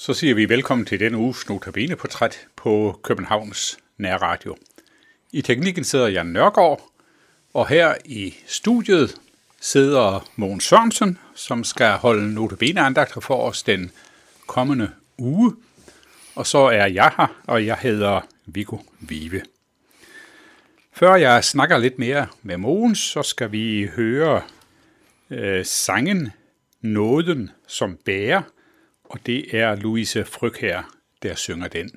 Så siger vi velkommen til denne uges Notabene-portræt på Københavns Nærradio. I teknikken sidder Jan Nørgaard, og her i studiet sidder Mogens Sørensen, som skal holde Notabene-andagter for os den kommende uge. Og så er jeg her, og jeg hedder Viggo Vive. Før jeg snakker lidt mere med Mogens, så skal vi høre øh, sangen Nåden som bærer, og det er Louise her, der synger den.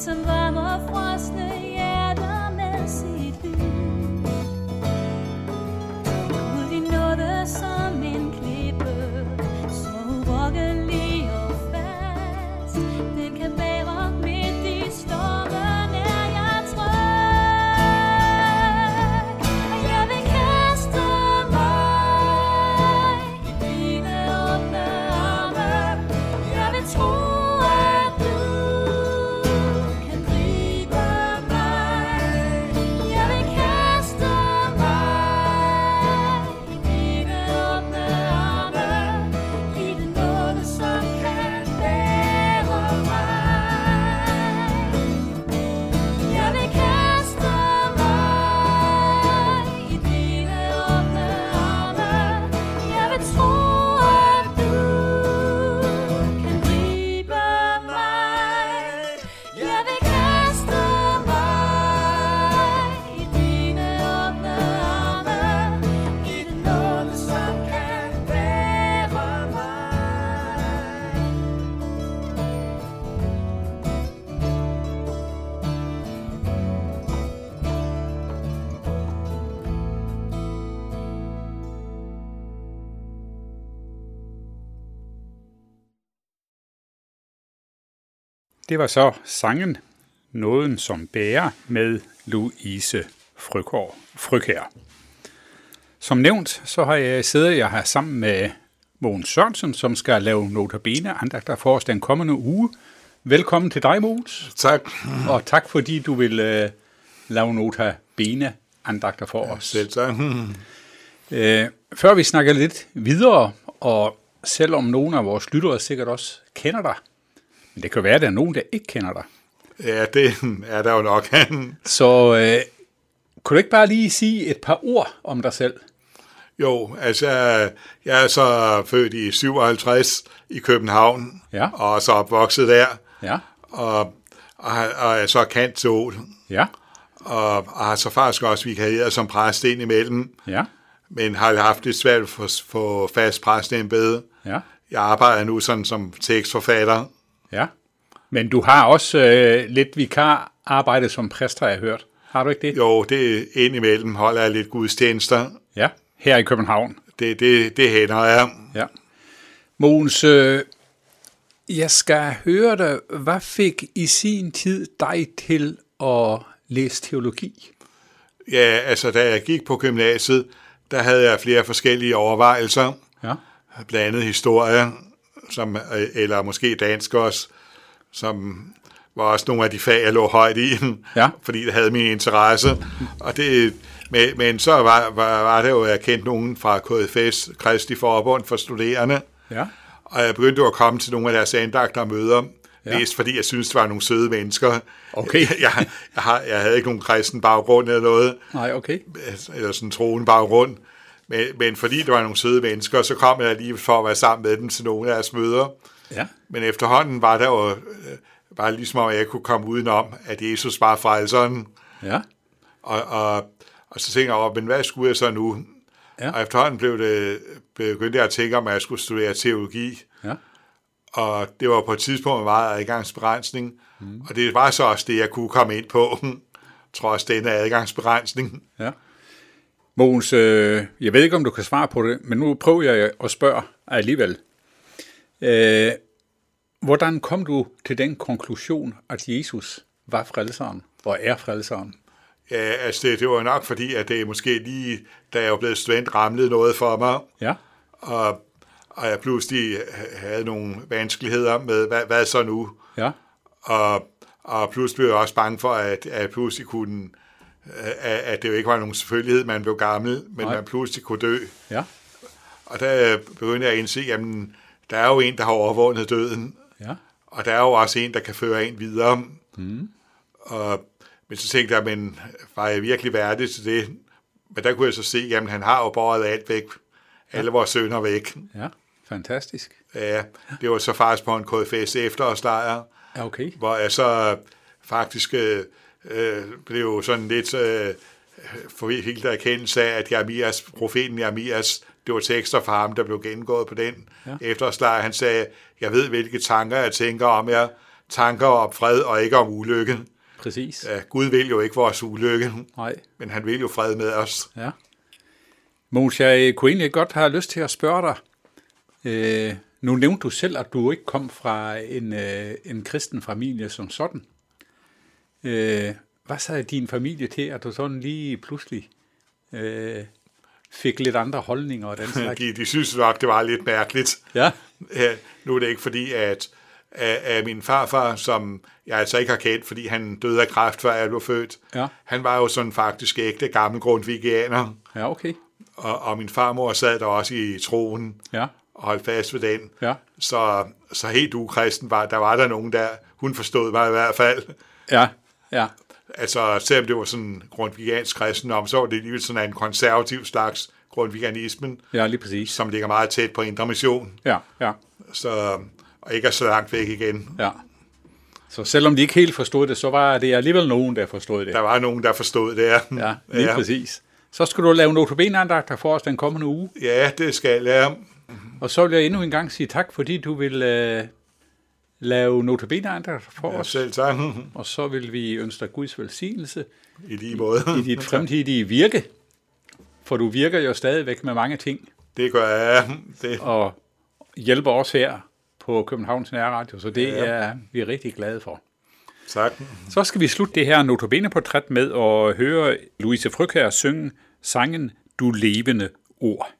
som varmer frosne hjerter med sit lys. Det var så sangen Nåden som bærer med Louise Frøkår, Frøkær. Som nævnt, så har jeg siddet jeg her sammen med Mogens Sørensen, som skal lave notabene andagter for os den kommende uge. Velkommen til dig, Mogens. Tak. Og tak, fordi du vil uh, lave notabene andagter for os. Selv tak. Uh, før vi snakker lidt videre, og selvom nogle af vores lyttere sikkert også kender dig, men det kan være, at der er nogen, der ikke kender dig. Ja, det er der jo nok. Så øh, kunne du ikke bare lige sige et par ord om dig selv? Jo, altså, jeg er så født i 57 i København, ja. og så opvokset der, ja. og, og, og er så kant til Ol. Ja. Og, og har så faktisk også vikarieret som præst ind imellem, ja. men har haft det svært for, for fast præstembede. Ja. Jeg arbejder nu sådan som tekstforfatter, Ja, men du har også øh, lidt vikar arbejde som præst, har jeg hørt. Har du ikke det? Jo, det indimellem holder jeg lidt gudstjenester. Ja, her i København. Det, det, det hænder jeg. Ja. Mogens, øh, jeg skal høre dig, hvad fik i sin tid dig til at læse teologi? Ja, altså da jeg gik på gymnasiet, der havde jeg flere forskellige overvejelser. Ja. Blandt andet historie, som, eller måske dansk også, som var også nogle af de fag, jeg lå højt i, Ja. fordi det havde min interesse. Og det, men, men så var, var, var det jo, at jeg kendte nogen fra KFS, Kristi Forbund for Studerende, Ja. og jeg begyndte jo at komme til nogle af deres andagter og møder, Ja. mest fordi jeg synes det var nogle søde mennesker. Okay. Jeg, jeg, jeg, har, jeg havde ikke nogen kristen baggrund eller noget, Nej, okay. eller sådan en troende baggrund, men, men fordi det var nogle søde mennesker, så kom jeg lige for at være sammen med dem til nogle af deres møder. Ja. Men efterhånden var der jo øh, bare ligesom, at jeg kunne komme udenom, at Jesus var frelseren. Ja. Og, og, og så tænkte jeg over, men hvad skulle jeg så nu? Ja. Og efterhånden blev det, begyndte jeg at tænke om, at jeg skulle studere teologi. Ja. Og det var på et tidspunkt meget adgangsbegrænsning. Mm. Og det var så også det, jeg kunne komme ind på, trods denne adgangsbegrænsning. Ja. Mogens, øh, jeg ved ikke, om du kan svare på det, men nu prøver jeg at spørge alligevel. Øh, hvordan kom du til den konklusion, at Jesus var frelseren og er frelseren? Ja, altså det, det var nok fordi, at det måske lige, da jeg var blevet student, ramlede noget for mig. Ja. Og, og jeg pludselig havde nogle vanskeligheder med, hvad, hvad så nu? Ja. Og, og pludselig blev jeg også bange for, at, at jeg pludselig kunne, at det jo ikke var nogen selvfølgelighed, man blev gammel, men Nej. man pludselig kunne dø. Ja. Og der begyndte jeg at indse, at der er jo en, der har overvundet døden, Ja. og der er jo også en, der kan føre en videre. Mm. Og, men så tænkte jeg, men var jeg virkelig værdig til det? Men der kunne jeg så se, at han har jo båret alt væk. Alle vores sønner væk. Ja. Fantastisk. Ja, det var så faktisk på en KFS efterårslejr, Ja, okay. hvor jeg så faktisk øh, øh, blev sådan lidt øh, forvildt erkendelse af, at Jeremias, profeten Jeremias, det var tekster fra ham, der blev gennemgået på den Ja. efterårslejr. Han sagde, jeg ved, hvilke tanker jeg tænker om jer. Tanker om fred og ikke om ulykke. Præcis. Ja, Gud vil jo ikke vores ulykke, Nej. men han vil jo fred med os. Ja. Mogens, jeg kunne egentlig godt have lyst til at spørge dig. Øh, nu nævnte du selv, at du ikke kom fra en, øh, en kristen familie som sådan. Øh, hvad sagde din familie til, at du sådan lige pludselig øh, fik lidt andre holdninger og den slags? De, de synes nok, det var lidt mærkeligt. Ja, Ja, nu er det ikke fordi, at, at, at min farfar, som jeg altså ikke har kendt, fordi han døde af kræft, før jeg blev født, Ja. han var jo sådan faktisk ægte gammel grundvigianer, ja okay. og, og min farmor sad der også i troen Ja, og holdt fast ved den. ja, Så, så helt ukristen var, der var der nogen der, hun forstod mig i hvert fald. ja, ja, Altså, selvom det var sådan grundvigiansk kristendom, så var det alligevel sådan en konservativ slags grundvigianismen, ja, lige præcis. som ligger meget tæt på indre mission, Ja, ja, så, og ikke er så langt væk igen. ja. Så selvom de ikke helt forstod det, så var det alligevel nogen, der forstod det. Der var nogen, der forstod det. Ja, Ja, lige ja. præcis. Så skal du lave notobenandagter for os den kommende uge. ja det skal jeg. Og så vil jeg endnu en gang sige tak, fordi du vil øh, lave notobenandagter for Ja, os. selv tak. Og så vil vi ønske dig Guds velsignelse I lige måde. i dit fremtidige virke. For du virker jo stadigvæk med mange ting, Det gør jeg. Det, og hjælper os her på Københavns Nærradio, så det Ja. er vi rigtig glade for. tak. Så skal vi slutte det her notabene-portræt med at høre Louise Frøkær synge sangen Du levende ord.